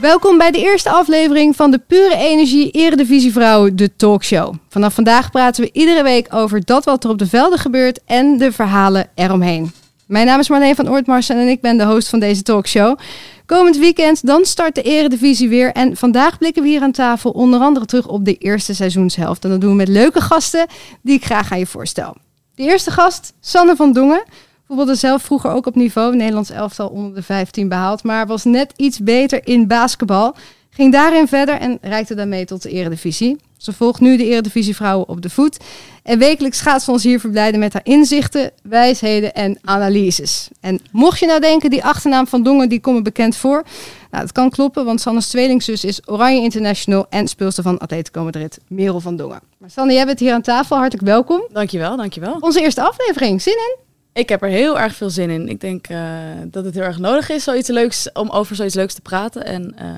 Welkom bij de eerste aflevering van de Pure Energie Eredivisie Vrouwen, de talkshow. Vanaf vandaag praten we iedere week over dat wat er op de velden gebeurt en de verhalen eromheen. Mijn naam is Marleen van Oortmarsen en ik ben de host van deze talkshow. Komend weekend dan start de Eredivisie weer en vandaag blikken we hier aan tafel onder andere terug op de eerste seizoenshelft. En dat doen we met leuke gasten die ik graag aan je voorstel. De eerste gast, Sanne van Dongen. Voetbalde zelf vroeger ook op niveau. Nederlands elftal onder de 15 behaald. Maar was net iets beter in basketbal. Ging daarin verder en reikte daarmee tot de eredivisie. Ze volgt nu de eredivisie vrouwen op de voet. En wekelijks gaat ze ons hier verblijden met haar inzichten, wijsheden en analyses. En mocht je nou denken, die achternaam van Dongen, die komt me bekend voor. Nou, dat kan kloppen, want Sanne's tweelingzus is Oranje International en speelster van Atletico Madrid, Merel van Dongen. Maar Sanne, jij bent hier aan tafel. Hartelijk welkom. Dankjewel, dankjewel. Onze eerste aflevering. Zin in? Ik heb er heel erg veel zin in. Ik denk uh, dat het heel erg nodig is zoiets leuks, om over zoiets leuks te praten. En uh,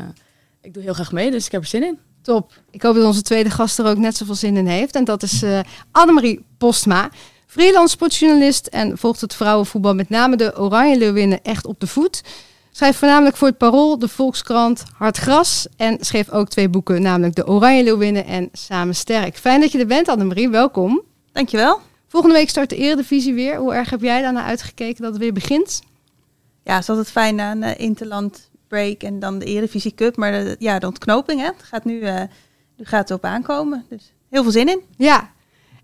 ik doe heel graag mee, dus ik heb er zin in. Top. Ik hoop dat onze tweede gast er ook net zoveel zin in heeft. En dat is uh, Annemarie Postma. Freelance sportjournalist en volgt het vrouwenvoetbal met name de Oranje Leeuwinnen echt op de voet. Schrijft voornamelijk voor het Parool, de Volkskrant, Hard Gras. En schreef ook twee boeken, namelijk De Oranje Leeuwinnen en Samen Sterk. Fijn dat je er bent, Annemarie. Welkom. Dankjewel. Volgende week start de Eredivisie weer. Hoe erg heb jij daarna uitgekeken dat het weer begint? Ja, het is altijd fijn na een interland break en dan de Eredivisie Cup. Maar de, ja, de ontknoping hè, gaat nu, uh, nu gaat erop aankomen. Dus heel veel zin in. Ja.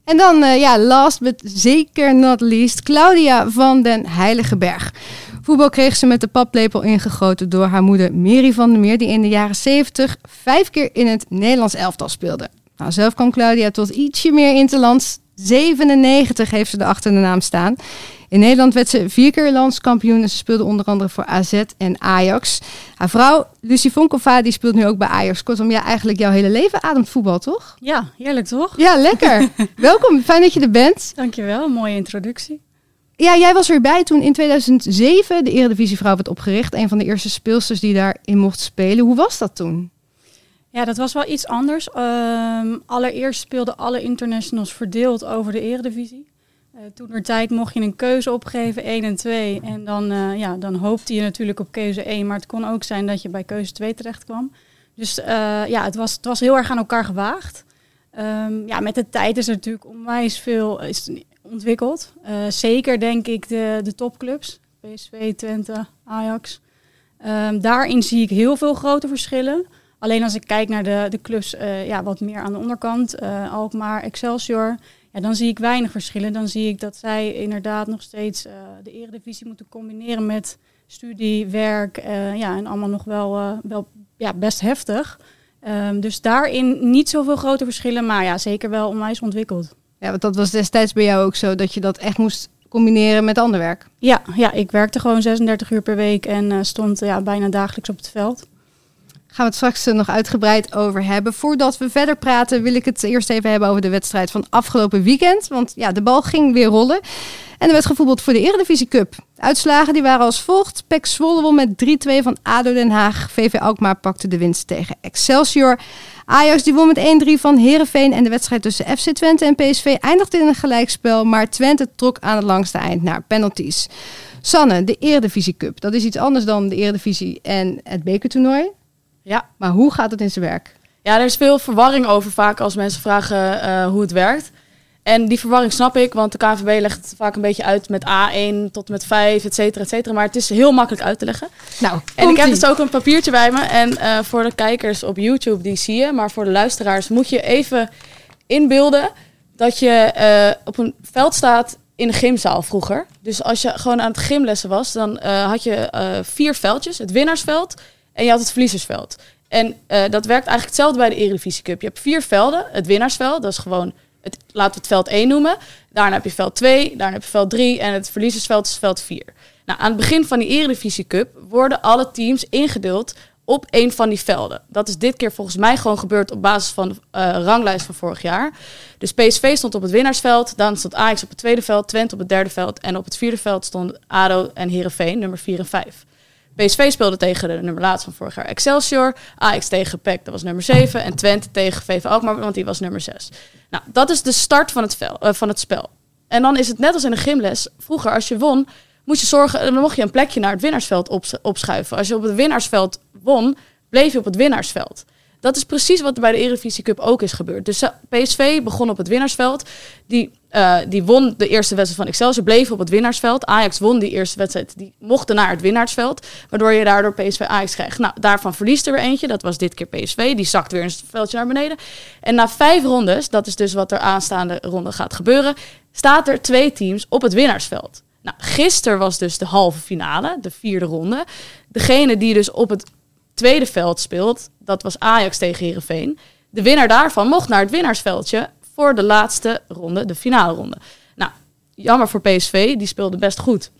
En dan, uh, ja, last but zeker not least, Claudia van den Heiligenberg. Voetbal kreeg ze met de paplepel ingegoten door haar moeder Mary van der Meer, die in de jaren 70 vijf keer in het Nederlands elftal speelde. Nou, zelf kwam Claudia tot ietsje meer interlands. 97 heeft ze de achter de naam staan. In Nederland werd ze vier keer landskampioen en ze speelde onder andere voor AZ en Ajax. Haar vrouw, Lucie Vonkova, die speelt nu ook bij Ajax. Kortom, ja, eigenlijk jouw hele leven ademt voetbal, toch? Ja, heerlijk toch? Ja, lekker. Welkom, fijn dat je er bent. Dankjewel, mooie introductie. Ja, jij was erbij toen in 2007 de Eredivisie Vrouw werd opgericht. Een van de eerste speelsters die daarin mocht spelen. Hoe was dat toen? Ja, dat was wel iets anders. Um, allereerst speelden alle internationals verdeeld over de eredivisie. Uh, toen er tijd mocht je een keuze opgeven, 1 en 2. En dan, uh, ja, dan hoopte je natuurlijk op keuze 1. Maar het kon ook zijn dat je bij keuze 2 terecht kwam. Dus uh, ja, het was, het was heel erg aan elkaar gewaagd. Um, ja, met de tijd is er natuurlijk onwijs veel is ontwikkeld. zeker denk ik de, de topclubs. PSV, Twente, Ajax. Um, daarin zie ik heel veel grote verschillen. Alleen als ik kijk naar de, de clubs uh, ja, wat meer aan de onderkant, uh, Alkmaar, Excelsior, ja, dan zie ik weinig verschillen. Dan zie ik dat zij inderdaad nog steeds uh, de eredivisie moeten combineren met studie, werk ja, en allemaal nog wel, wel ja, best heftig. Um, dus daarin niet zoveel grote verschillen, maar ja, zeker wel onwijs ontwikkeld. Ja, want dat was destijds bij jou ook zo, dat je dat echt moest combineren met ander werk. Ja, ja ik werkte gewoon 36 uur per week en stond ja, bijna dagelijks op het veld gaan we het straks nog uitgebreid over hebben. Voordat we verder praten, wil ik het eerst even hebben over de wedstrijd van afgelopen weekend. Want ja, de bal ging weer rollen. En er werd gevoetbald voor de Eredivisie Cup. Uitslagen die waren als volgt. PEC Zwolle won met 3-2 van ADO Den Haag. VV Alkmaar pakte de winst tegen Excelsior. Ajax die won met 1-3 van Herenveen. En de wedstrijd tussen FC Twente en PSV eindigde in een gelijkspel. Maar Twente trok aan het langste eind naar penalties. Sanne, de Eredivisie Cup. Dat is iets anders dan de Eredivisie en het bekertoernooi. Ja. Maar hoe gaat het in zijn werk? Ja, er is veel verwarring over vaak als mensen vragen uh, hoe het werkt. En die verwarring snap ik, want de KVB legt het vaak een beetje uit met A1 tot met 5, et cetera, et cetera. Maar het is heel makkelijk uit te leggen. Nou, en ik heb dus ook een papiertje bij me. En uh, voor de kijkers op YouTube, die zie je. Maar voor de luisteraars moet je even inbeelden dat je uh, op een veld staat in een gymzaal vroeger. Dus als je gewoon aan het gymlessen was, dan had je vier veldjes. Het winnaarsveld, en je had het verliezersveld. En uh, dat werkt eigenlijk hetzelfde bij de Eredivisie Cup. Je hebt vier velden. Het winnaarsveld, dat is gewoon, het, laten we het veld 1 noemen. Daarna heb je veld 2, daarna heb je veld 3 en het verliezersveld is veld 4. Nou, aan het begin van die Eredivisie Cup worden alle teams ingedeeld op een van die velden. Dat is dit keer volgens mij gewoon gebeurd op basis van de uh, ranglijst van vorig jaar. Dus PSV stond op het winnaarsveld, dan stond Ajax op het tweede veld, Twente op het derde veld en op het vierde veld stonden ADO en Herenveen, nummer 4 en 5. PSV speelde tegen de nummer laatst van vorig jaar Excelsior. Ajax tegen PEC, dat was nummer 7. En Twente tegen VV Alkmaar, want die was nummer 6. Nou, dat is de start van het, uh, van het spel. En dan is het net als in een gymles. Vroeger, als je won, moest je zorgen, dan mocht je een plekje naar het winnaarsveld op, opschuiven. Als je op het winnaarsveld won, bleef je op het winnaarsveld. Dat is precies wat er bij de Eredivisie Cup ook is gebeurd. Dus eh, PSV begon op het winnaarsveld. Die, uh, die won de eerste wedstrijd van Excelsior, bleef op het winnaarsveld. Ajax won die eerste wedstrijd, die mochten naar het winnaarsveld. Waardoor je daardoor PSV Ajax krijgt. Nou, daarvan verliest er weer eentje. Dat was dit keer PSV. Die zakt weer een veldje naar beneden. En na vijf rondes, dat is dus wat er aanstaande ronde gaat gebeuren... staat er twee teams op het winnaarsveld. Nou, gisteren was dus de halve finale, de vierde ronde. Degene die dus op het tweede veld speelt, dat was Ajax tegen Herenveen. De winnaar daarvan mocht naar het winnaarsveldje voor de laatste ronde, de finale ronde. Nou, jammer voor PSV, die speelde best goed.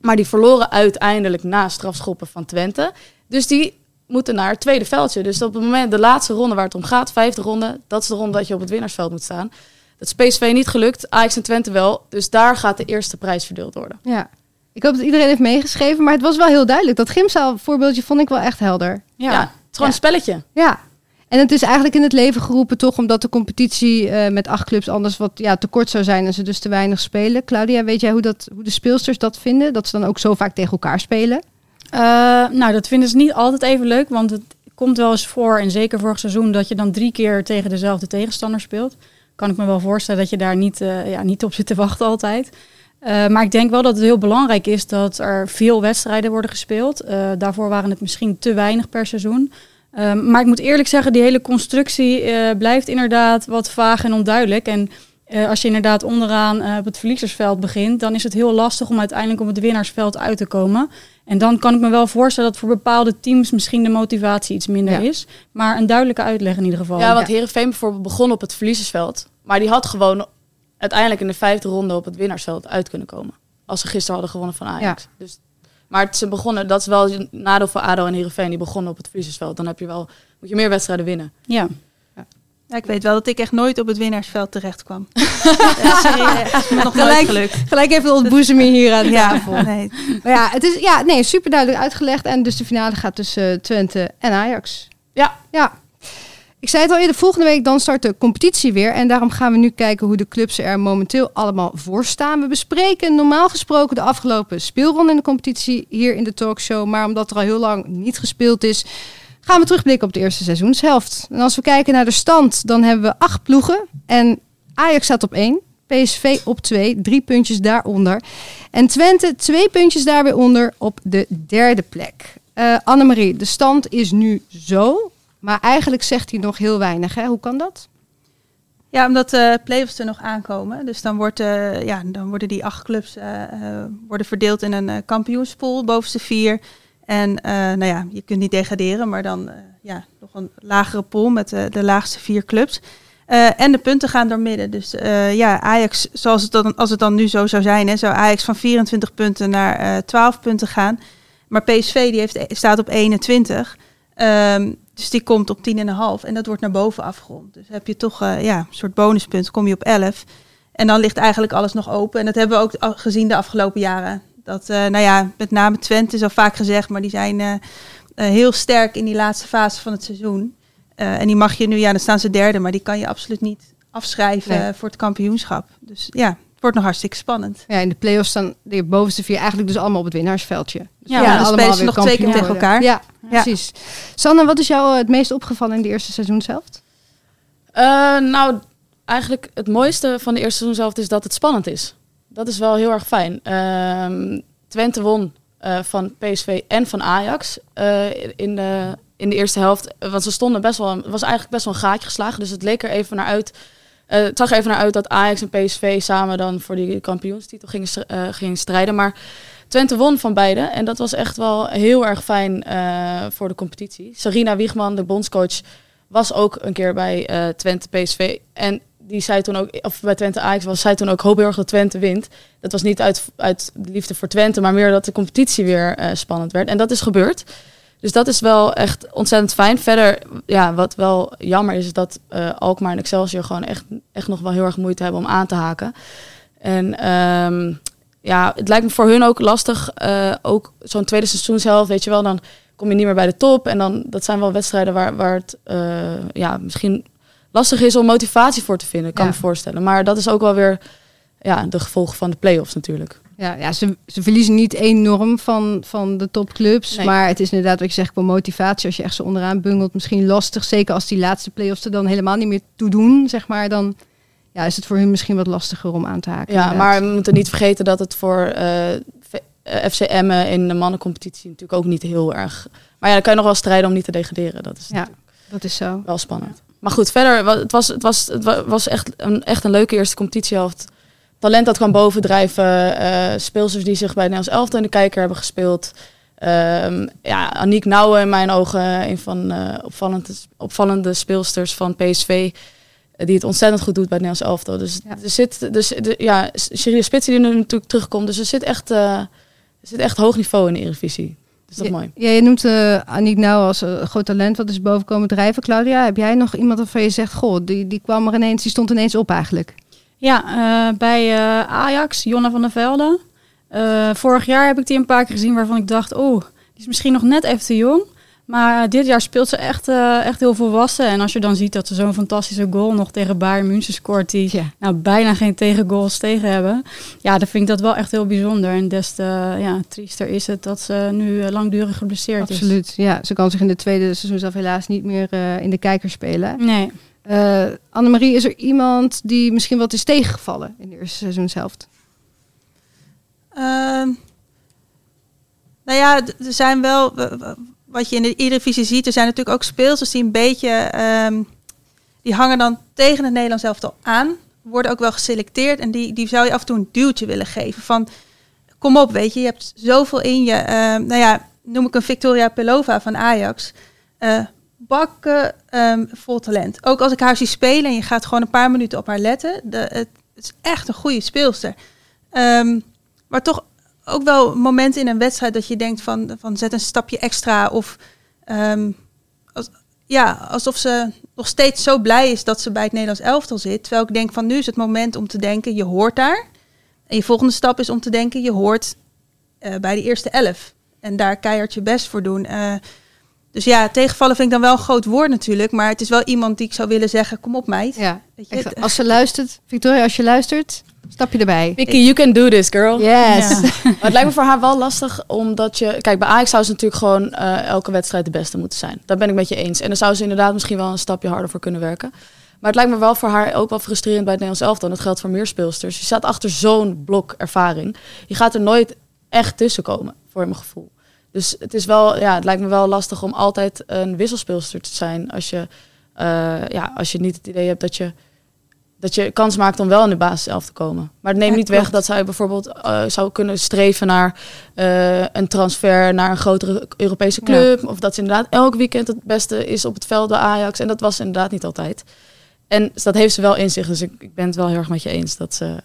Maar die verloren uiteindelijk na strafschoppen van Twente. Dus die moeten naar het tweede veldje. Dus op het moment, de laatste ronde waar het om gaat, vijfde ronde, dat is de ronde dat je op het winnaarsveld moet staan. Dat is PSV niet gelukt, Ajax en Twente wel. Dus daar gaat de eerste prijs verdeeld worden. Ja, ik hoop dat iedereen heeft meegeschreven, maar het was wel heel duidelijk. Dat gymzaal voorbeeldje vond ik wel echt helder. Ja, het is gewoon een spelletje. Ja, en het is eigenlijk in het leven geroepen toch omdat de competitie uh, met acht clubs anders wat ja, te kort zou zijn en ze dus te weinig spelen. Claudia, weet jij hoe, dat, hoe de speelsters dat vinden? Dat ze dan ook zo vaak tegen elkaar spelen? Uh, nou, dat vinden ze niet altijd even leuk, want het komt wel eens voor, en zeker vorig seizoen, dat je dan drie keer tegen dezelfde tegenstander speelt. Kan ik me wel voorstellen dat je daar niet, uh, ja, niet op zit te wachten altijd. Uh, maar ik denk wel dat het heel belangrijk is dat er veel wedstrijden worden gespeeld. Uh, daarvoor waren het misschien te weinig per seizoen. Uh, maar ik moet eerlijk zeggen, die hele constructie blijft inderdaad wat vaag en onduidelijk. En als je inderdaad onderaan op het verliezersveld begint, dan is het heel lastig om uiteindelijk op het winnaarsveld uit te komen. En dan kan ik me wel voorstellen dat voor bepaalde teams misschien de motivatie iets minder ja. is. Maar een duidelijke uitleg in ieder geval. Ja, want Herenveen bijvoorbeeld begon op het verliezersveld. Maar die had gewoon uiteindelijk in de vijfde ronde op het winnaarsveld uit kunnen komen. Als ze gisteren hadden gewonnen van Ajax. Ja. Dus, maar ze begonnen, dat is wel een nadeel voor ADO en Heerenveen. Die begonnen op het verliezersveld. Dan heb je wel, moet je meer wedstrijden winnen. Ja. Ja, ik weet wel dat ik echt nooit op het winnaarsveld terecht kwam. ja, nog gelijk, gelukt. Gelijk even ontboezeming hier aan de ja, tafel. Nee. Maar ja, het is ja, nee, super duidelijk uitgelegd. En dus de finale gaat tussen uh, Twente en Ajax. Ja. Ja. Ik zei het al eerder, volgende week dan start de competitie weer. En daarom gaan we nu kijken hoe de clubs er momenteel allemaal voor staan. We bespreken normaal gesproken de afgelopen speelronde in de competitie hier in de talkshow. Maar omdat er al heel lang niet gespeeld is, gaan we terugblikken op de eerste seizoenshelft. En als we kijken naar de stand, dan hebben we acht ploegen. En Ajax staat op één. PSV op twee, drie puntjes daaronder. En Twente twee puntjes daar weer onder op de derde plek. Uh, Annemarie, de stand is nu zo. Maar eigenlijk zegt hij nog heel weinig. Hè? Hoe kan dat? Ja, omdat de uh, play-offs er nog aankomen. Dus dan, wordt, uh, ja, dan worden die acht clubs uh, worden verdeeld in een kampioenspool, bovenste vier. En nou ja, je kunt niet degraderen, maar dan ja, nog een lagere pool met de laagste vier clubs. en de punten gaan door midden. Dus ja, Ajax, zoals het dan, als het dan nu zo zou zijn, hè, zou Ajax van 24 punten naar 12 punten gaan. Maar PSV die heeft, staat op 21. Um, dus die komt op 10,5 en dat wordt naar boven afgerond. Dus heb je toch uh, ja, een soort bonuspunt, kom je op 11. En dan ligt eigenlijk alles nog open. En dat hebben we ook gezien de afgelopen jaren. Dat, uh, nou ja, met name Twente is al vaak gezegd, maar die zijn uh, heel sterk in die laatste fase van het seizoen. en die mag je nu, ja, dan staan ze derde, maar die kan je absoluut niet afschrijven nee. voor het kampioenschap. Dus ja, het wordt nog hartstikke spannend. Ja, in de play-offs staan de bovenste vier eigenlijk dus allemaal op het winnaarsveldje. Dus ja, ja dan spelen ze nog twee keer tegen elkaar. Ja, precies. Sanne, wat is jou het meest opgevallen in de eerste seizoen zelf? Uh, nou, eigenlijk het mooiste van de eerste seizoen zelf is dat het spannend is. Dat is wel heel erg fijn. Uh, Twente won uh, van PSV en van Ajax in, de, in de eerste helft. Want ze stonden best wel, het was eigenlijk best wel een gaatje geslagen. Dus het leek er even naar uit het zag er even naar uit dat Ajax en PSV samen dan voor die kampioenstitel gingen, gingen strijden. Maar Twente won van beide. En dat was echt wel heel erg fijn uh, voor de competitie. Sarina Wiegman, de bondscoach, was ook een keer bij Twente PSV. En die zei toen ook, of bij Twente Ajax was, zei toen ook, hoop heel erg dat Twente wint. Dat was niet uit, uit liefde voor Twente, maar meer dat de competitie weer spannend werd. En dat is gebeurd. Dus dat is wel echt ontzettend fijn. Verder, ja, wat wel jammer is, is dat uh, Alkmaar en Excelsior gewoon echt, echt nog wel heel erg moeite hebben om aan te haken. En um, ja, het lijkt me voor hun ook lastig. Uh, ook zo'n tweede seizoen zelf, weet je wel, dan kom je niet meer bij de top. En dan, dat zijn wel wedstrijden waar, waar het uh, ja, misschien lastig is om motivatie voor te vinden, kan ja. me voorstellen. Maar dat is ook wel weer ja, de gevolgen van de play-offs natuurlijk. Ja, ja ze, ze verliezen niet enorm van, van de topclubs. Nee. Maar het is inderdaad wat je zegt qua motivatie. Als je echt zo onderaan bungelt, misschien lastig. Zeker als die laatste play-offs er dan helemaal niet meer toe doen, zeg maar. Dan ja, is het voor hun misschien wat lastiger om aan te haken. Ja, inderdaad. maar we moeten niet vergeten dat het voor Emmen in de mannencompetitie natuurlijk ook niet heel erg... Maar ja, dan kan je nog wel strijden om niet te degraderen. Dat is Ja, dat is zo. wel spannend. Maar goed, verder, het was, het was, het wa- was echt, een, echt een leuke eerste competitiehelft. Talent dat kwam bovendrijven. eh speelsters die zich bij Nederlands elftal in de kijker hebben gespeeld. Ehm, ja, Aniek Nouwen in mijn ogen, een van eh opvallende, opvallende speelsters van PSV. Eh, Die het ontzettend goed doet bij het Nederlands elftal. Dus Ja. er zit, dus de, ja, die er natuurlijk terugkomt. Dus er zit echt, eh, er zit echt hoog niveau in de Eredivisie. Dat is toch mooi. Ja, je noemt uh, Aniek nou als een groot talent wat is boven komen drijven. Claudia, heb jij nog iemand waarvan je zegt, goh, die, die kwam er ineens, die stond ineens op eigenlijk? Ja, eh, bij eh, Ajax, Jonna van der Velde. Eh, vorig jaar heb ik die een paar keer gezien waarvan ik dacht, oh, die is misschien nog net even te jong. Maar dit jaar speelt ze echt, eh, echt heel volwassen. En als je dan ziet dat ze zo'n fantastische goal nog tegen Bayern München scoort, die Ja. nou bijna geen tegengoals tegen hebben. Ja, dan vind ik dat wel echt heel bijzonder. En des te ja, triester is het dat ze nu eh, langdurig geblesseerd is. Absoluut. Ja, ze kan zich in de tweede seizoen zelf helaas niet meer eh, in de kijker spelen. Nee. Uh, Annemarie, is er iemand die misschien wat is tegengevallen in de eerste seizoenshelft? Ehm, nou ja, er zijn wel, wat je in de Eredivisie ziet, er zijn natuurlijk ook speelsters die een beetje, ehm, die hangen dan tegen het Nederlands elftal aan, worden ook wel geselecteerd en die, die zou je af en toe een duwtje willen geven van, kom op, weet je, je hebt zoveel in je. Ehm, nou ja, noem ik een Victoria Pelova van Ajax. Eh, bakken ehm, vol talent. Ook als ik haar zie spelen en je gaat gewoon een paar minuten op haar letten. De, het, is echt een goede speelster. Maar toch ook wel momenten in een wedstrijd dat je denkt van, van zet een stapje extra. Of ehm, ja, alsof ze nog steeds zo blij is dat ze bij het Nederlands elftal zit. Terwijl ik denk van nu is het moment om te denken, je hoort daar. En je volgende stap is om te denken, je hoort eh, bij de eerste elf. En daar keihard je best voor doen. Eh, dus ja, tegenvallen vind ik dan wel een groot woord natuurlijk. Maar het is wel iemand die ik zou willen zeggen, kom op meid. Ja, Weet je, echt, als ze luistert, Victoria, als je luistert, stap je erbij. Vicky, you can do this, girl. Yes. Ja. Maar het lijkt me voor haar wel lastig, omdat je... Kijk, bij Ajax zou ze natuurlijk gewoon eh, elke wedstrijd de beste moeten zijn. Daar ben ik met je eens. En daar zou ze inderdaad misschien wel een stapje harder voor kunnen werken. Maar het lijkt me wel voor haar ook wel frustrerend bij het Nederlands elftal. En dat geldt voor meer speelsters. Je staat achter zo'n blok ervaring. Je gaat er nooit echt tussen komen, voor mijn gevoel. Dus het, is wel, ja, het lijkt me wel lastig om altijd een wisselspeelster te zijn... als je, eh, ja, als je niet het idee hebt dat je dat je kans maakt om wel in de basiself te komen. Maar het neemt Ja, niet klopt. weg dat zij bijvoorbeeld eh, zou kunnen streven naar eh, een transfer naar een grotere Europese club. Of dat ze inderdaad elk weekend het beste is op het veld bij Ajax. En dat was inderdaad niet altijd. En dat heeft ze wel in zich. Dus ik, ik ben het wel heel erg met je eens dat ze,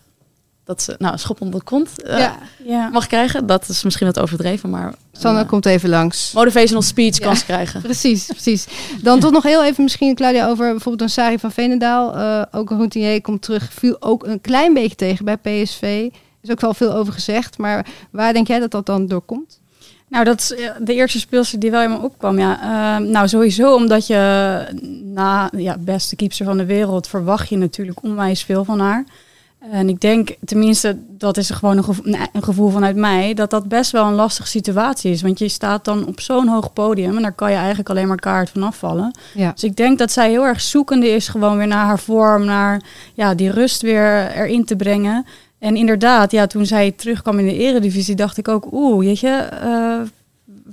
dat ze nou, een schop onder de kont eh, Ja, Ja. mag krijgen. Dat is misschien wat overdreven, maar Sanne een, komt even langs. motivational speech Ja. kan ze krijgen. Precies, precies. Dan toch nog heel even misschien, Claudia, over bijvoorbeeld een Sari van Veenendaal. Eh, ook een routinier komt terug, viel ook een klein beetje tegen bij PSV. Er is ook wel veel over gezegd, maar waar denk jij dat dat dan door komt? Nou, dat is de eerste speelster die wel in me opkwam. Ja. Ehm, nou, sowieso omdat je na ja, beste keeper van de wereld verwacht je natuurlijk onwijs veel van haar. En ik denk, tenminste, dat is gewoon een gevoel, een gevoel vanuit mij, dat dat best wel een lastige situatie is. Want je staat dan op zo'n hoog podium en daar kan je eigenlijk alleen maar kaart van afvallen. Ja. Dus ik denk dat zij heel erg zoekende is gewoon weer naar haar vorm, naar ja, die rust weer erin te brengen. En inderdaad, ja, toen zij terugkwam in de eredivisie, dacht ik ook, oeh, weet je, eh,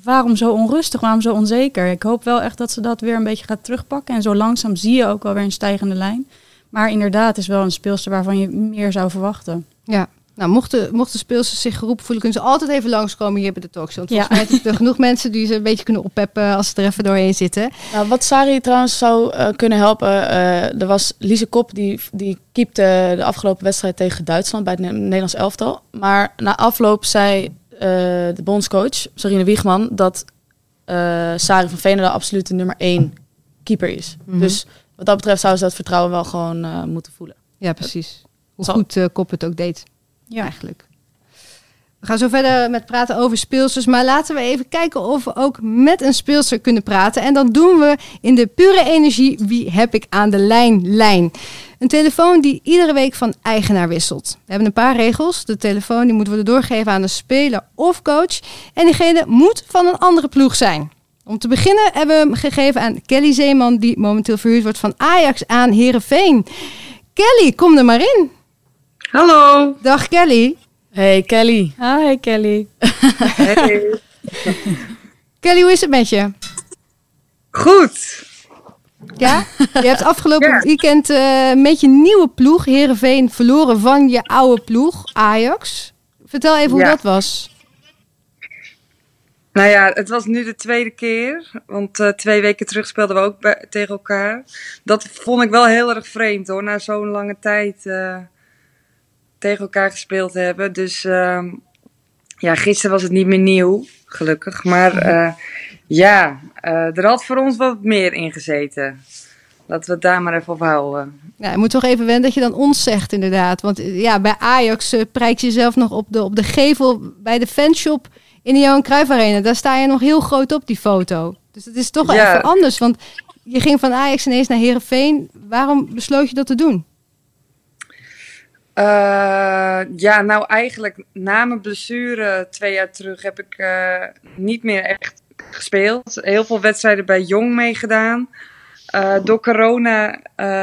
waarom zo onrustig, waarom zo onzeker? Ik hoop wel echt dat ze dat weer een beetje gaat terugpakken. En zo langzaam zie je ook wel weer een stijgende lijn. Maar inderdaad, is wel een speelster waarvan je meer zou verwachten. Ja. Nou, mochten, mochten speelsters zich geroepen voelen, kunnen ze altijd even langskomen hier bij de talkshow. Want volgens Ja. mij zijn er genoeg mensen die ze een beetje kunnen oppeppen als ze er even doorheen zitten. Nou, wat Sari trouwens zou eh, kunnen helpen, eh, er was Lise Kop die, die keepte de afgelopen wedstrijd tegen Duitsland bij het Ne- Nederlands elftal. Maar na afloop zei eh, de bondscoach, Sarine Wiegman, dat eh Sari van Veenendaal absoluut de nummer één keeper is. Mhm. Dus wat dat betreft zou ze dat vertrouwen wel gewoon eh, moeten voelen. Ja, precies. Hoe Zal- goed eh, Kop het ook deed, Ja. eigenlijk. We gaan zo verder met praten over speelsters. Maar laten we even kijken of we ook met een speelster kunnen praten. En dan doen we in de pure energie Wie heb ik aan de lijn? Lijn. Een telefoon die iedere week van eigenaar wisselt. We hebben een paar regels. De telefoon die moet worden doorgegeven aan de speler of coach. En diegene moet van een andere ploeg zijn. Om te beginnen hebben we hem gegeven aan Kelly Zeeman, die momenteel verhuurd wordt van Ajax aan Herenveen. Kelly, kom er maar in. Hallo. Dag Kelly. Hey Kelly. Hi Kelly. Hey. Kelly, hoe is het met je? Goed. Ja? Je hebt afgelopen Ja. weekend eh, met je nieuwe ploeg, Herenveen, verloren van je oude ploeg, Ajax. Vertel even hoe dat was. Nou ja, het was nu de tweede keer. Want eh, twee weken terug speelden we ook bij- tegen elkaar. Dat vond ik wel heel erg vreemd hoor. Na zo'n lange tijd eh, tegen elkaar gespeeld te hebben. Dus ehm, ja, gisteren was het niet meer nieuw. Gelukkig. Maar eh, ja, er had voor ons wat meer in gezeten. Laten we het daar maar even op houden. Ja, je moet toch even wennen dat je dan ons zegt, inderdaad. Want ja, bij Ajax prijk je jezelf nog op de, op de gevel bij de fanshop in de Johan Cruijff Arena. Daar sta je nog heel groot op, die foto. Dus het is toch Ja. even anders. Want je ging van Ajax ineens naar Herenveen. Waarom besloot je dat te doen? Eh, ja, nou eigenlijk na mijn blessure twee jaar terug heb ik eh, niet meer echt gespeeld. Heel veel wedstrijden bij Jong meegedaan. Eh, door corona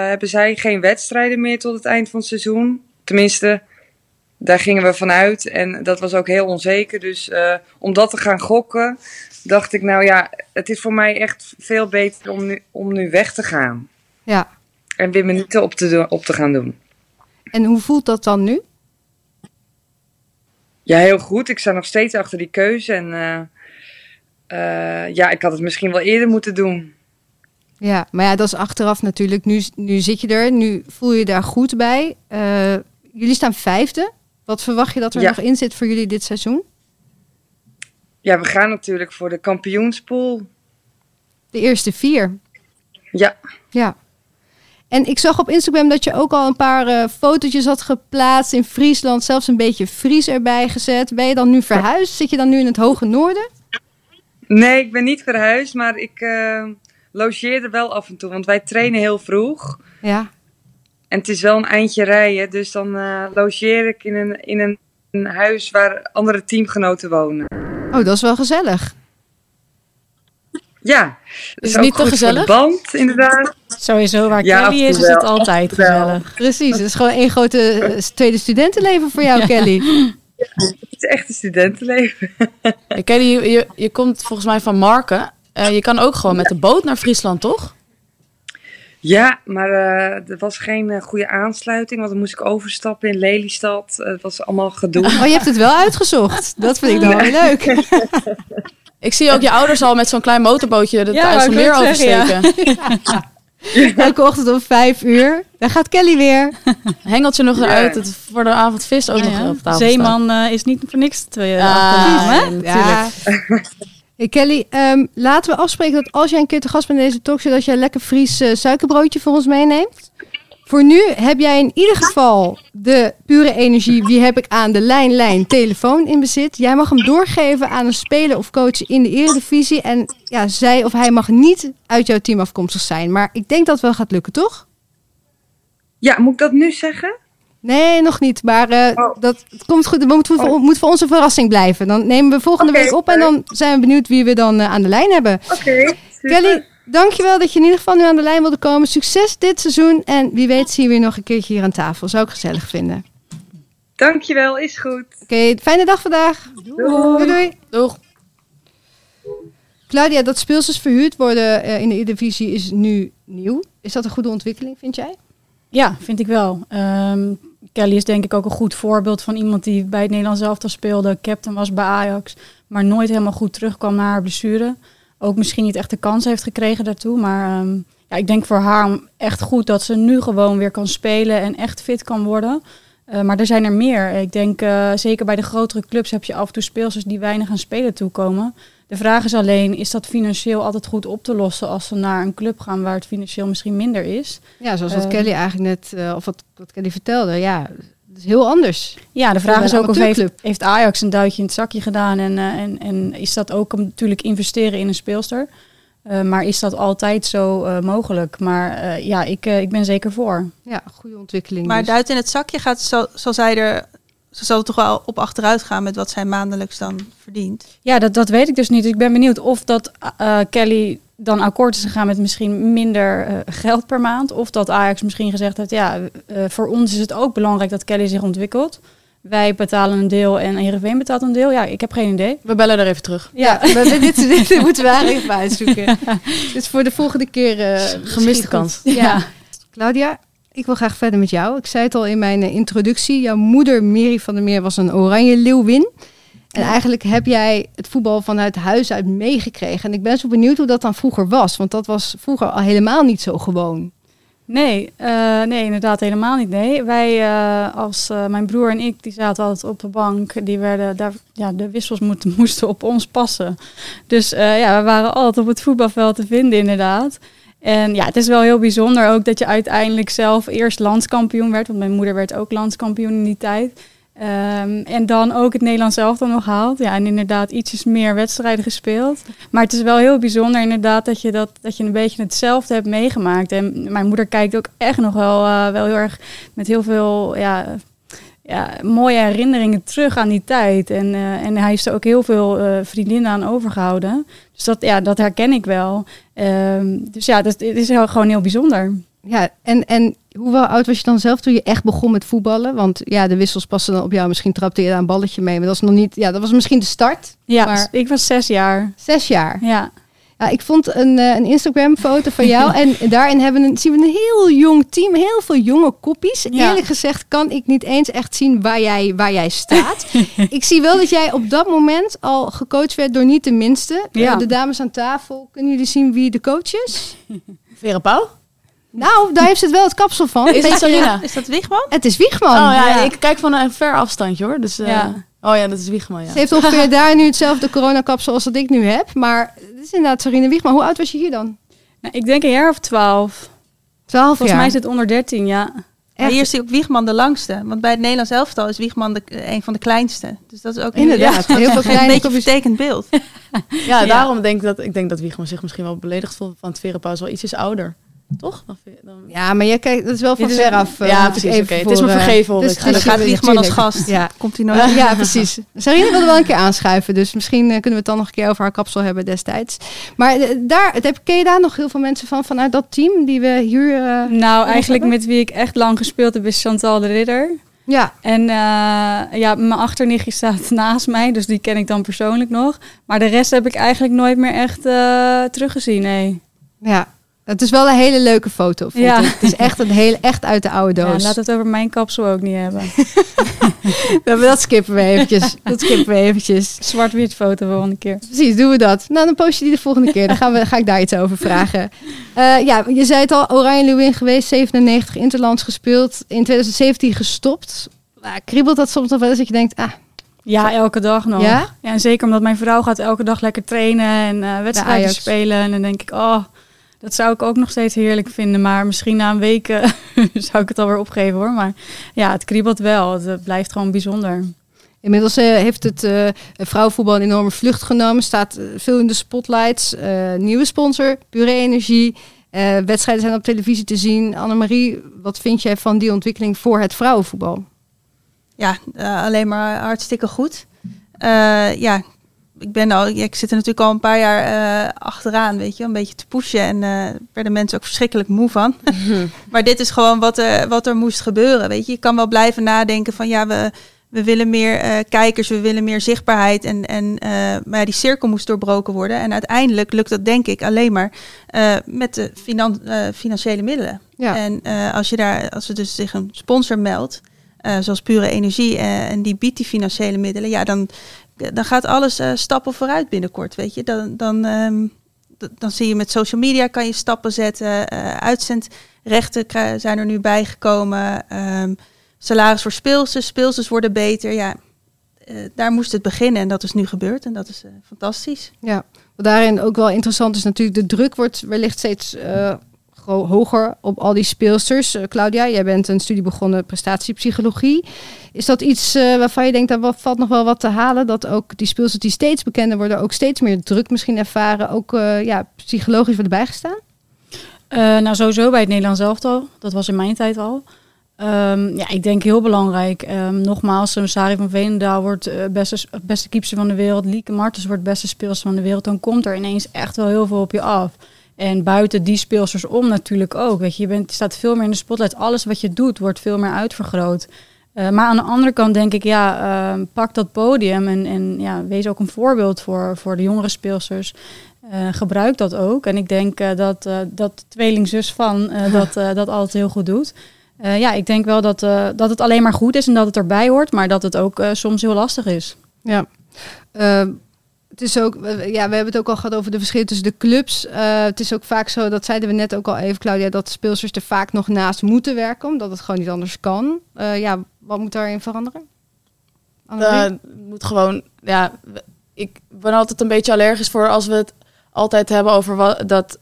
hebben zij geen wedstrijden meer tot het eind van het seizoen. Tenminste, daar gingen we vanuit. En dat was ook heel onzeker. Dus eh, om dat te gaan gokken, dacht ik nou ja, het is voor mij echt veel beter om nu, om nu weg te gaan. Ja. En weer minuten op te, doen- op te gaan doen. En hoe voelt dat dan nu? Ja, heel goed. Ik sta nog steeds achter die keuze. En eh, eh, ja, ik had het misschien wel eerder moeten doen. Ja, maar ja, dat is achteraf natuurlijk. Nu, nu zit je er, nu voel je daar goed bij. Jullie staan vijfde. Wat verwacht je dat er Ja. nog in zit voor jullie dit seizoen? Ja, we gaan natuurlijk voor de kampioenspool. De eerste vier. Ja, Ja. En ik zag op Instagram dat je ook al een paar eh, fotootjes had geplaatst in Friesland. Zelfs een beetje Fries erbij gezet. Ben je dan nu verhuisd? Zit je dan nu in het hoge noorden? nee, ik ben niet verhuisd, maar ik eh logeer er wel af en toe. Want wij trainen heel vroeg. Ja. En het is wel een eindje rijden. Dus dan eh, logeer ik in een, in een, een huis waar andere teamgenoten wonen. Oh, dat is wel gezellig. Ja, Is is het niet ook te goed voor gezellig? de band, inderdaad. Sowieso waar Ja, Kelly en is, is het altijd gezellig. Precies. Het is gewoon één grote eh, tweede studentenleven voor jou, Ja. Kelly. Het is echt een studentenleven. Kelly, je, je, je komt volgens mij van Marken. Eh, je kan ook gewoon met de boot naar Friesland, toch? Ja, maar eh, er was geen eh, goede aansluiting, want dan moest ik overstappen in Lelystad. Eh, Het was allemaal gedoe. Oh, je hebt het wel uitgezocht. Dat vind ik dan wel leuk. Ik zie ook je ouders al met zo'n klein motorbootje de Ja, wou ik IJsselmeer ook zeggen, oversteken. Elke ochtend om vijf uur. Daar gaat Kelly weer. Hengelt je nog Ja. eruit het voor de avond vis ook Ja, nog ja. op tafel. Zeeman is niet voor niks twee Ah, hè? Hey Kelly, ehm, laten we afspreken dat als jij een keer te gast bent in deze talkshow, dat jij een lekker Fries eh, suikerbroodje voor ons meeneemt. Voor nu heb jij in ieder geval de pure energie. Wie heb ik aan de lijn, lijn, telefoon in bezit? Jij mag hem doorgeven aan een speler of coach in de eredivisie. En ja, zij of hij mag niet uit jouw team afkomstig zijn. Maar ik denk dat wel gaat lukken, toch? Ja, moet ik dat nu zeggen? Nee, nog niet. Maar eh, Oh. dat het komt goed. Het moet, voor, Oh. moet voor ons een verrassing blijven. Dan nemen we volgende week op en dan zijn we benieuwd wie we dan eh, aan de lijn hebben. Oké. Kelly, dankjewel dat je in ieder geval nu aan de lijn wilde komen. Succes dit seizoen. En wie weet zien we je nog een keertje hier aan tafel. Zou ik gezellig vinden. Dankjewel, is goed. Oké, fijne dag vandaag. Doei. doei. Doeg. Claudia, dat speelsters verhuurd worden eh, in de Eredivisie is nu nieuw. Is dat een goede ontwikkeling, vind jij? Ja, vind ik wel. Ehm, Kelly is denk ik ook een goed voorbeeld van iemand die bij het Nederlands elftal speelde, captain was bij Ajax, maar nooit helemaal goed terugkwam na haar blessure. Ook misschien niet echt de kans heeft gekregen daartoe, maar ehm, ja, ik denk voor haar echt goed dat ze nu gewoon weer kan spelen en echt fit kan worden. Eh, maar er zijn er meer. Ik denk eh, zeker bij de grotere clubs heb je af en toe speelsters die weinig aan spelen toekomen. De vraag is alleen, is dat financieel altijd goed op te lossen als ze naar een club gaan waar het financieel misschien minder is? Ja, zoals wat Eh, Kelly eigenlijk net, eh, of wat, wat Kelly vertelde. Ja, is heel anders. Ja, de vraag is ook of heeft, heeft Ajax een duitje in het zakje gedaan en, eh, en, en is dat ook om natuurlijk investeren in een speelster? Eh, maar is dat altijd zo eh, mogelijk? Maar eh, ja, ik, eh, ik ben zeker voor. Ja, goede ontwikkeling. Maar dus. duit in het zakje gaat, zal, zal zij er, ze zal er toch wel op achteruit gaan met wat zij maandelijks dan verdient. Ja, dat, dat weet ik dus niet. Ik ben benieuwd of dat eh, Kelly dan akkoord is gegaan met misschien minder eh, geld per maand. Of dat Ajax misschien gezegd heeft, ja, eh, voor ons is het ook belangrijk dat Kelly zich ontwikkelt. Wij betalen een deel en Heerenveen betaalt een deel. Ja, ik heb geen idee. We bellen er even terug. Ja, dit, dit, dit moeten we eigenlijk even uitzoeken. Dus voor de volgende keer... eh, Gemiste kans. Ja. Claudia, ik wil graag verder met jou. Ik zei het al in mijn eh, introductie. Jouw moeder, Mary van der Meer, was een oranje leeuwin. En eigenlijk heb jij het voetbal vanuit huis uit meegekregen. En ik ben zo benieuwd hoe dat dan vroeger was. Want dat was vroeger al helemaal niet zo gewoon. Nee, eh, nee, inderdaad helemaal niet. Nee, wij eh, als mijn broer en ik, die zaten altijd op de bank. Die werden daar, ja, de wissels moeten, moesten op ons passen. Dus ja, we waren altijd op het voetbalveld te vinden, inderdaad. En ja, het is wel heel bijzonder ook dat je uiteindelijk zelf eerst landskampioen werd. Want mijn moeder werd ook landskampioen in die tijd. Ehm, en dan ook het Nederlands elftal nog haalt. Ja, en inderdaad ietsjes meer wedstrijden gespeeld. Maar het is wel heel bijzonder inderdaad dat je, dat, dat je een beetje hetzelfde hebt meegemaakt. En mijn moeder kijkt ook echt nog wel, eh, wel heel erg met heel veel ja, ja, mooie herinneringen terug aan die tijd. En, eh, en hij heeft er ook heel veel eh, vriendinnen aan overgehouden. Dus dat, ja, dat herken ik wel. Ehm, dus ja, dat, het is heel, gewoon heel bijzonder. Ja, en, en hoe oud was je dan zelf toen je echt begon met voetballen? Want ja, de wissels passen dan op jou. Misschien trapte je daar een balletje mee. Maar dat is nog niet... Ja, dat was misschien de start. Ja, Maar- ik was zes jaar. Zes jaar. Ja. Ja, ik vond een, eh, een Instagram-foto van jou. en daarin hebben een, zien we een heel jong team. Heel veel jonge koppies. Ja. Eerlijk gezegd kan ik niet eens echt zien waar jij, waar jij staat. ik zie wel dat jij op dat moment al gecoacht werd door niet de minste. Eh, de dames aan tafel. Kunnen jullie zien wie de coach is? Vera Pauw? Nou, daar heeft ze het wel het kapsel van. Is het Sarina? Is dat Wigman? Het is Wiegman. Oh ja, ja. ik kijk van een ver afstandje hoor. Dus, eh, Ja. Oh ja, dat is Wiegman, ja. Ze heeft ongeveer daar nu hetzelfde coronakapsel als dat ik nu heb. Maar het is inderdaad Sarine Wiegman. Hoe oud was je hier dan? Nou, ik denk een jaar of twaalf. Twaalf Volgens jaar. mij is het onder dertien, ja. Maar hier is hij ook Wiegman de langste. Want bij het Nederlands elftal is Wiegman de, een van de kleinste. Dus dat is ook Inderdaad, Ja, heel veel een beetje kopjes. vertekend beeld. Ja, daarom denk ik dat, ik denk dat Wiegman zich misschien wel beledigd voelt. Want Vera Pauw is wel ietsjes ouder. Toch? Dan. Ja, maar jij kijkt, dat is wel van is- ver af. eh, Ja, precies, even. Het is me eh, vergeven, hoor. dus Dan gaat als gast. Ja. Komt hij nooit. ja, precies. Sarine wilde wel een keer aanschuiven, dus misschien eh, kunnen we het dan nog een keer over haar kapsel hebben destijds. Maar daar, het heb, ken je daar nog heel veel mensen van, vanuit dat team die we hier... Nou, eigenlijk hebben? met wie ik echt lang gespeeld heb is Chantal de Ridder. ja, En eh, ja, mijn achternichtje staat naast mij, dus die ken ik dan persoonlijk nog. Maar de rest heb ik eigenlijk nooit meer echt eh, teruggezien, nee. ja, het is wel een hele leuke foto, vond Ja. ik. Het is echt, een hele, echt uit de oude Ja, doos. laat het over mijn kapsel ook niet hebben. dat, dat skippen we eventjes. Dat skippen we eventjes. Zwart-wit foto volgende keer. Precies, doen we dat. Nou, dan post je die de volgende keer. Dan gaan we, ga ik daar iets over vragen. Eh, ja, je zei het al, Oranje Lewin geweest, 97 Interlands gespeeld, in 2017 gestopt. Uh, kriebelt dat soms nog wel eens dat je denkt, ah, Ja, elke dag nog. Ja? en zeker omdat mijn vrouw gaat elke dag lekker trainen en eh, wedstrijden spelen. En dan denk ik, oh, dat zou ik ook nog steeds heerlijk vinden. Maar misschien na een week eh, zou ik het alweer opgeven hoor. Maar ja, het kriebelt wel. Het eh, blijft gewoon bijzonder. inmiddels eh, heeft het eh, vrouwenvoetbal een enorme vlucht genomen, staat veel in de spotlights. Eh, nieuwe sponsor, Pure Energie. Eh, wedstrijden zijn op televisie te zien. Annemarie, wat vind jij van die ontwikkeling voor het vrouwenvoetbal? Ja, alleen maar hartstikke goed. Eh, ja, ik ben al, ik zit er natuurlijk al een paar jaar eh, achteraan, weet je, een beetje te pushen en eh werden mensen ook verschrikkelijk moe van. maar dit is gewoon wat er, wat er moest gebeuren, weet je. Je kan wel blijven nadenken van ja, we, we willen meer eh, kijkers, we willen meer zichtbaarheid en, en maar ja, die cirkel moest doorbroken worden. En uiteindelijk lukt dat denk ik alleen maar met de finan- financiële middelen. Ja. En als je daar, als er dus zich een sponsor meldt, zoals pure energie, en die biedt die financiële middelen, ja, dan, dan gaat alles eh, stappen vooruit binnenkort. Weet je, dan, dan, ehm, dan zie je met social media kan je stappen zetten. eh uitzendrechten zijn er nu bijgekomen. ehm salaris voor speelsters, speelsters worden beter. Ja, eh, daar moest het beginnen en dat is nu gebeurd en dat is fantastisch. Ja, wat daarin ook wel interessant is natuurlijk, de druk wordt wellicht steeds hoger op al die speelsters. Uh, Claudia, jij bent een studie begonnen prestatiepsychologie. Is dat iets uh, waarvan je denkt, dat valt nog wel wat te halen? Dat ook die speelsters die steeds bekender worden, ook steeds meer druk misschien ervaren, ook uh, ja, psychologisch worden bijgestaan? nou, sowieso bij het Nederlands elftal. Dat was in mijn tijd al. Um, ja, ik denk heel belangrijk. Um, nogmaals, Sari van Veenendaal wordt beste, beste keeper van de wereld. Lieke Martens wordt beste speelster van de wereld. Dan komt er ineens echt wel heel veel op je af. En buiten die speelsters om natuurlijk ook. Weet je, je, bent, staat veel meer in de spotlight. Alles wat je doet wordt veel meer uitvergroot. Uh, maar aan de andere kant denk ik, ja, uh, pak dat podium en, en ja, wees ook een voorbeeld voor, voor de jongere speelsters. Uh, gebruik dat ook. En ik denk dat, dat tweelingzus van dat, dat altijd heel goed doet. ja, ik denk wel dat, dat het alleen maar goed is en dat het erbij hoort, maar dat het ook soms heel lastig is. Ja. Het is ook, ja, we hebben het ook al gehad over de verschillen tussen de clubs. Uh, het is ook vaak zo, dat zeiden we net ook al even, Claudia, dat speelsters er vaak nog naast moeten werken, omdat het gewoon niet anders kan. Uh, ja, wat moet daarin veranderen? Uh, moet gewoon, ja, ik ben altijd een beetje allergisch voor als we het altijd hebben over wat, dat,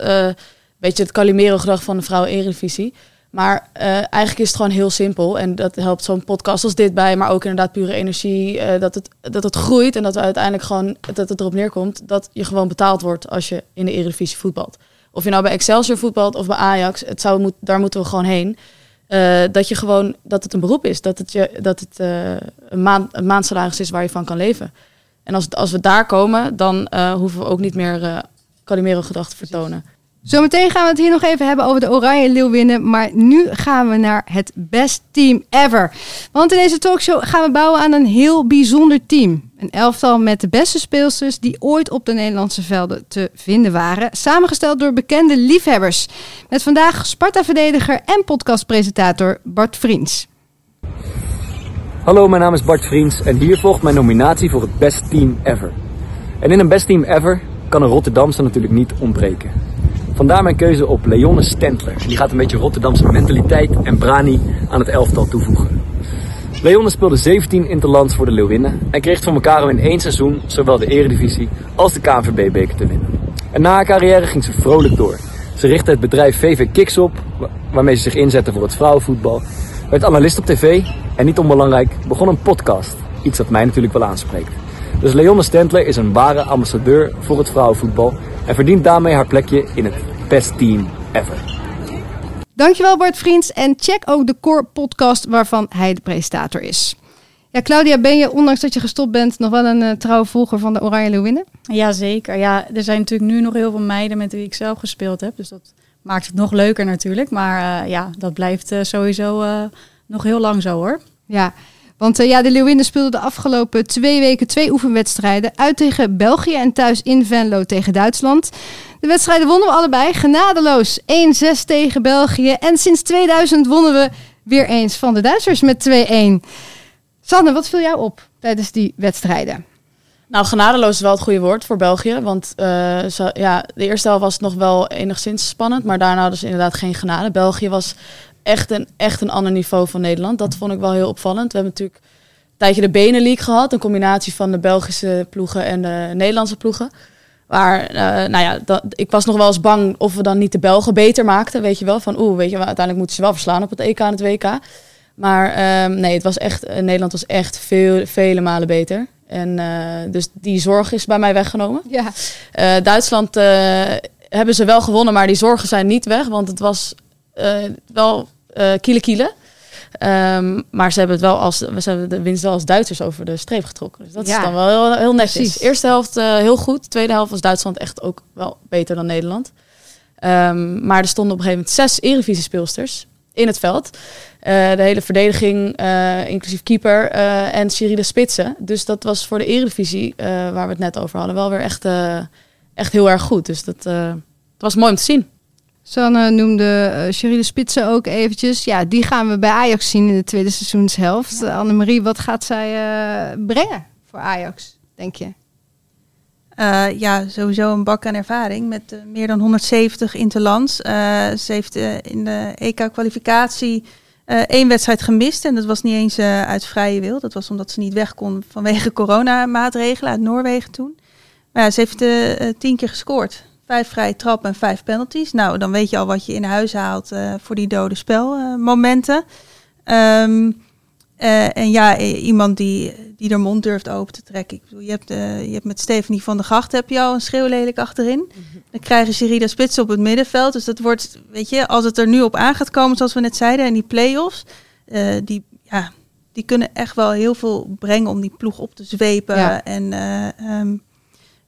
beetje het Calimero-gedrag van de vrouw-eredivisie. Maar uh, eigenlijk is het gewoon heel simpel. En dat helpt zo'n podcast als dit bij. Maar ook inderdaad pure energie. Uh, dat, het, dat het groeit. En dat we uiteindelijk gewoon dat het erop neerkomt. Dat je gewoon betaald wordt als je in de Eredivisie voetbalt. Of je nou bij Excelsior voetbalt of bij Ajax. Het zou moet, daar moeten we gewoon heen. Uh, dat je gewoon dat het een beroep is. Dat het, je, dat het een, maand, een maandsalaris is waar je van kan leven. En als, als we daar komen, dan hoeven we ook niet meer Calimero gedachten te vertonen. Zometeen gaan we het hier nog even hebben over de Oranje Leeuwinnen. Maar nu gaan we naar het best team ever. Want in deze talkshow gaan we bouwen aan een heel bijzonder team. Een elftal met de beste speelsters die ooit op de Nederlandse velden te vinden waren. Samengesteld door bekende liefhebbers. Met vandaag Sparta-verdediger en podcastpresentator Bart Vriends. Hallo, mijn naam is Bart Vriends en hier volgt mijn nominatie voor het best team ever. En in een best team ever kan een Rotterdamse natuurlijk niet ontbreken. Vandaar mijn keuze op Leonne Stentler. Die gaat een beetje Rotterdamse mentaliteit en brani aan het elftal toevoegen. Leonne speelde 17 interlands voor de Leeuwinnen en kreeg voor elkaar om in één seizoen zowel de Eredivisie als de KNVB-beker te winnen. En na haar carrière ging ze vrolijk door. Ze richtte het bedrijf VV Kicks op, waarmee ze zich inzette voor het vrouwenvoetbal, werd analist op tv en niet onbelangrijk begon een podcast. Iets dat mij natuurlijk wel aanspreekt. Dus Leonne Stentler is een ware ambassadeur voor het vrouwenvoetbal en verdient daarmee haar plekje in het best team ever. Dankjewel Bart Vriends en check ook de Core podcast waarvan hij de presentator is. Ja, Claudia, ben je, ondanks dat je gestopt bent, nog wel een uh, trouwe volger van de Oranje Leeuwinnen? Jazeker. Ja, er zijn natuurlijk nu nog heel veel meiden met wie ik zelf gespeeld heb. Dus dat maakt het nog leuker natuurlijk. Maar uh, ja, dat blijft uh, sowieso nog heel lang zo hoor. Ja, want uh, ja, de Leeuwinnen speelden de afgelopen twee weken twee oefenwedstrijden. Uit tegen België en thuis in Venlo tegen Duitsland. De wedstrijden wonnen we allebei, genadeloos. 1-6 tegen België. En sinds 2000 wonnen we weer eens van de Duitsers met 2-1. Sanne, wat viel jou op tijdens die wedstrijden? Nou, genadeloos is wel het goede woord voor België. Want zo, ja, de eerste helft was nog wel enigszins spannend. Maar daarna hadden ze inderdaad geen genade. België was echt een, echt een ander niveau van Nederland. Dat vond ik wel heel opvallend. We hebben natuurlijk een tijdje de Benelink gehad. Een combinatie van de Belgische ploegen en de Nederlandse ploegen. Waar, uh, nou ja, dat, ik was nog wel eens bang of we dan niet de Belgen beter maakten. Weet je wel, van oeh, weet je, uiteindelijk moeten ze wel verslaan op het EK en het WK. Maar uh, nee, het was echt, uh, Nederland was echt veel, vele malen beter. En uh, dus die zorg is bij mij weggenomen. Ja. Duitsland hebben ze wel gewonnen, maar die zorgen zijn niet weg. Want het was wel kiele kiele. Um, maar ze hebben het wel als we hebben de winst wel als Duitsers over de streep getrokken. Dus dat ja. is dan wel heel, heel netjes. Precies. Eerste helft uh, heel goed. Tweede helft was Duitsland echt ook wel beter dan Nederland. Um, maar er stonden op een gegeven moment zes Eredivisie speelsters in het veld. Uh, de hele verdediging, uh, inclusief keeper en Cyril Spitsen. Dus dat was voor de Eredivisie, waar we het net over hadden, wel weer echt, echt heel erg goed. Dus dat, dat was mooi om te zien. Sanne noemde uh, Cherie de Spitsen ook eventjes. Ja, die gaan we bij Ajax zien in de tweede seizoenshelft. Ja. Annemarie, wat gaat zij uh, brengen voor Ajax, denk je? Uh, ja, sowieso een bak aan ervaring met uh, meer dan 170 interlands. Ze heeft in de EK-kwalificatie één wedstrijd gemist. En dat was niet eens uit vrije wil. Dat was omdat ze niet weg kon vanwege coronamaatregelen uit Noorwegen toen. Maar ja, ze heeft tien keer gescoord vijf vrije trappen en vijf penalties. Nou, dan weet je al wat je in huis haalt eh, voor die dode spelmomenten. Eh, en ja, i- iemand die, die er mond durft open te trekken. Ik bedoel, je, hebt, eh, je hebt met Stephanie van der Gracht heb je al een schreeuwlelijk achterin. Dan krijgen Sherida Spits op het middenveld. Dus dat wordt, weet je, als het er nu op aan gaat komen, zoals we net zeiden, en die play-offs, eh, die, ja, die kunnen echt wel heel veel brengen om die ploeg op te zwepen. Ja. En, eh, ehm,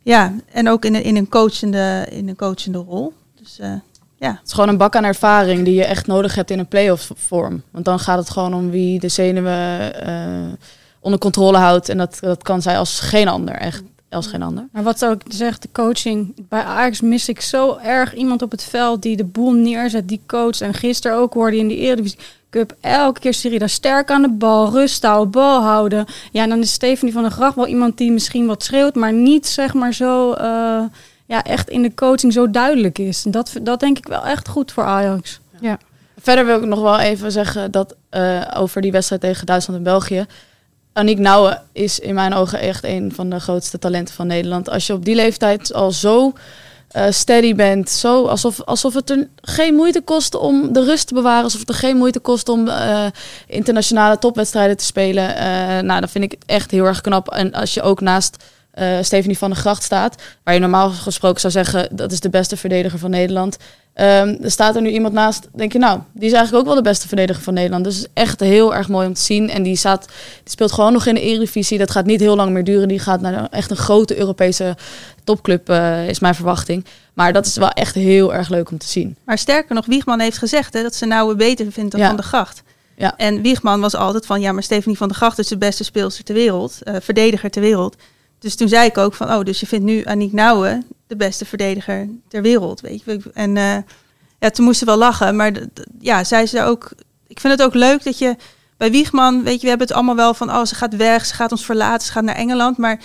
ja, en ook in een, in, een coachende, in een coachende rol. Dus eh, ja. Het is gewoon een bak aan ervaring die je echt nodig hebt in een play-off vorm. Want dan gaat het gewoon om wie de zenuwen eh, onder controle houdt. En dat, dat kan zij als geen ander, echt als geen ander. Maar wat ook zegt, de coaching. Bij Ajax mis ik zo erg iemand op het veld die de boel neerzet, die coach. En gisteren ook hoorde je in die Eredivisie Cup elke keer Sherida sterk aan de bal, rust houden, bal houden. Ja, dan is Stephanie van der Gracht wel iemand die misschien wat schreeuwt, maar niet zeg maar zo, eh, ja, echt in de coaching zo duidelijk is. Dat, dat denk ik wel echt goed voor Ajax. Verder wil ik nog wel even zeggen dat eh, over die wedstrijd tegen Duitsland en België. Aniek Nouwen is in mijn ogen echt een van de grootste talenten van Nederland. Als je op die leeftijd al zo eh, steady bent, zo alsof, alsof het er geen moeite kost om de rust te bewaren, alsof het er geen moeite kost om eh, internationale topwedstrijden te spelen. Eh, nou, dan vind ik echt heel erg knap. En als je ook naast Stephanie van der Gracht staat, waar je normaal gesproken zou zeggen dat is de beste verdediger van Nederland. Ehm, er staat er nu iemand naast, denk je nou, die is eigenlijk ook wel de beste verdediger van Nederland. Dus het is echt heel erg mooi om te zien. En die, staat, die speelt gewoon nog in de Eredivisie. Dat gaat niet heel lang meer duren. Die gaat naar echt een grote Europese topclub, eh, is mijn verwachting. Maar dat is wel echt heel erg leuk om te zien. Maar sterker nog, Wiegman heeft gezegd hè, dat ze Nouwen beter vindt dan Ja. Van de Gracht. Ja. En Wiegman was altijd van, ja, maar Stephanie van der Gracht is de beste speelster ter wereld, eh, verdediger ter wereld. Dus toen zei ik ook van, oh, dus je vindt nu Aniek Nouwen de beste verdediger ter wereld, weet je. En eh, ja, toen moesten we wel lachen, maar ja, zij ze ook, ik vind het ook leuk dat je bij Wiegman, weet je, we hebben het allemaal wel van, oh, ze gaat weg, ze gaat ons verlaten, ze gaat naar Engeland, maar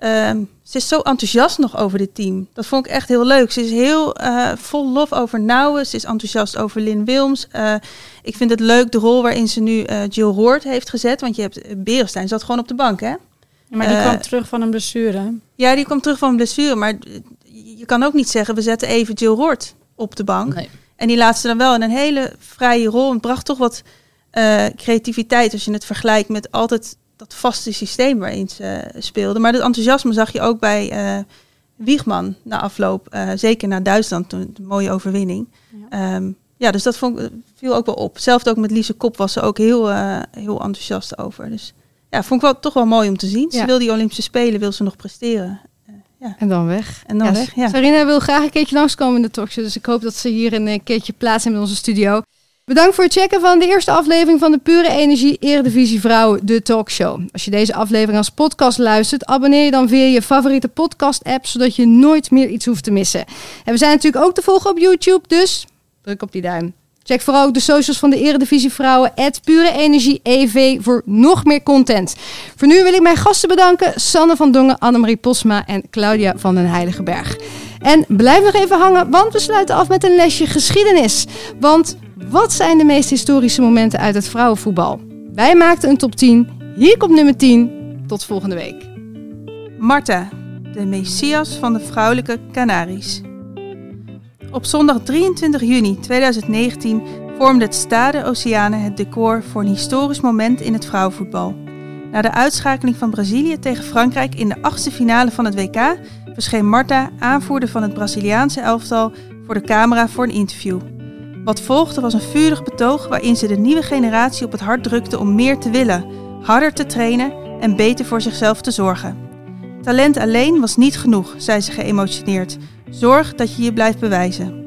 Ehm, ze is zo enthousiast nog over dit team. Dat vond ik echt heel leuk. Ze is heel eh, vol lof over Nouwen. Ze is enthousiast over Lynn Wilms. Eh, ik vind het leuk de rol waarin ze nu Jill Hoort heeft gezet. Want je hebt Berenstein zat gewoon op de bank, hè? Maar die Eh, kwam terug van een blessure. hè? Ja, die komt terug van een blessure. Maar je kan ook niet zeggen, we zetten even Jill Hoort op de bank. Nee. En die laat ze dan wel in een hele vrije rol. Het bracht toch wat eh, creativiteit als je het vergelijkt met altijd dat vaste systeem waarin ze eh, speelde. Maar dat enthousiasme zag je ook bij eh, Wiegman na afloop. eh, zeker naar Duitsland, toen een mooie overwinning. Ja. Ja. ja, dus dat vond, ik- viel ook wel op. Hetzelfde ook met Lise Kop was ze ook heel, heel enthousiast over. Dus ja, vond ik wel, toch wel mooi om te zien. Ja. Ze wil die Olympische Spelen, wil ze nog presteren. En dan weg. En dan Ja, weg, ja. Sarina wil graag een keertje langskomen in de talkshow. Dus ik hoop dat ze hier een eh, keertje plaats in onze studio. Bedankt voor het checken van de eerste aflevering van de Pure Energie Eredivisie Vrouwen, de talkshow. Als je deze aflevering als podcast luistert, abonneer je dan via je favoriete podcast app, zodat je nooit meer iets hoeft te missen. En we zijn natuurlijk ook te volgen op YouTube, dus druk op die duim. Check vooral de socials van de Eredivisie Vrouwen, Pure Energie EV, voor nog meer content. Voor nu wil ik mijn gasten bedanken, Sanne van Dongen, Annemarie Posma en Claudia van den Heiligenberg. En blijf nog even hangen, want we sluiten af met een lesje geschiedenis. Want wat zijn de meest historische momenten uit het vrouwenvoetbal? Wij maakten een top 10. Hier komt nummer 10. Tot volgende week. Marta, de messias van de vrouwelijke Canaries. Op zondag 23 juni 2019 vormde het Stade Oceane het decor voor een historisch moment in het vrouwenvoetbal. Na de uitschakeling van Brazilië tegen Frankrijk in de achtste finale van het WK verscheen Marta, aanvoerder van het Braziliaanse elftal, voor de camera voor een interview. Wat volgde was een vurig betoog waarin ze de nieuwe generatie op het hart drukte om meer te willen, harder te trainen en beter voor zichzelf te zorgen. Talent alleen was niet genoeg, zei ze geëmotioneerd. Zorg dat je je blijft bewijzen.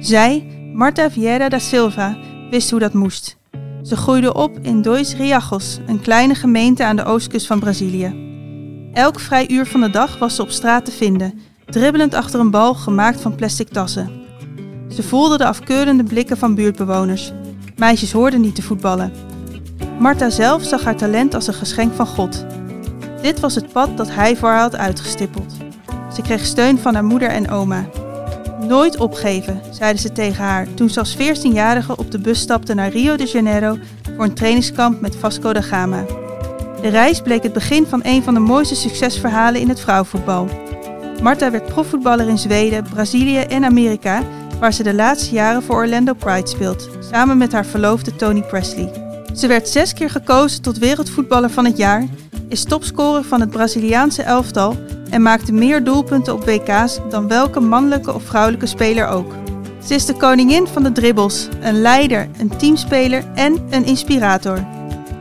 Zij, Marta Vieira da Silva, wist hoe dat moest. Ze groeide op in Dois Riachos, een kleine gemeente aan de oostkust van Brazilië. Elk vrij uur van de dag was ze op straat te vinden, dribbelend achter een bal gemaakt van plastic tassen. Ze voelde de afkeurende blikken van buurtbewoners. Meisjes hoorden niet te voetballen. Marta zelf zag haar talent als een geschenk van God. Dit was het pad dat hij voor haar had uitgestippeld. Ze kreeg steun van haar moeder en oma. Nooit opgeven, zeiden ze tegen haar toen ze als 14-jarige op de bus stapte naar Rio de Janeiro voor een trainingskamp met Vasco da Gama. De reis bleek het begin van een van de mooiste succesverhalen in het vrouwenvoetbal. Marta werd profvoetballer in Zweden, Brazilië en Amerika, waar ze de laatste jaren voor Orlando Pride speelt, samen met haar verloofde Tony Presley. Ze werd zes keer gekozen tot wereldvoetballer van het jaar, is topscorer van het Braziliaanse elftal en maakte meer doelpunten op WK's dan welke mannelijke of vrouwelijke speler ook. Ze is de koningin van de dribbles, een leider, een teamspeler en een inspirator.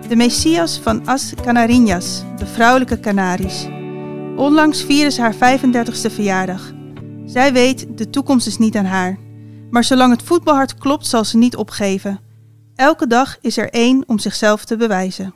De Messias van As Canariñas, de vrouwelijke Canaries. Onlangs vierde ze haar 35ste verjaardag. Zij weet, de toekomst is niet aan haar. Maar zolang het voetbalhart klopt, zal ze niet opgeven. Elke dag is er één om zichzelf te bewijzen.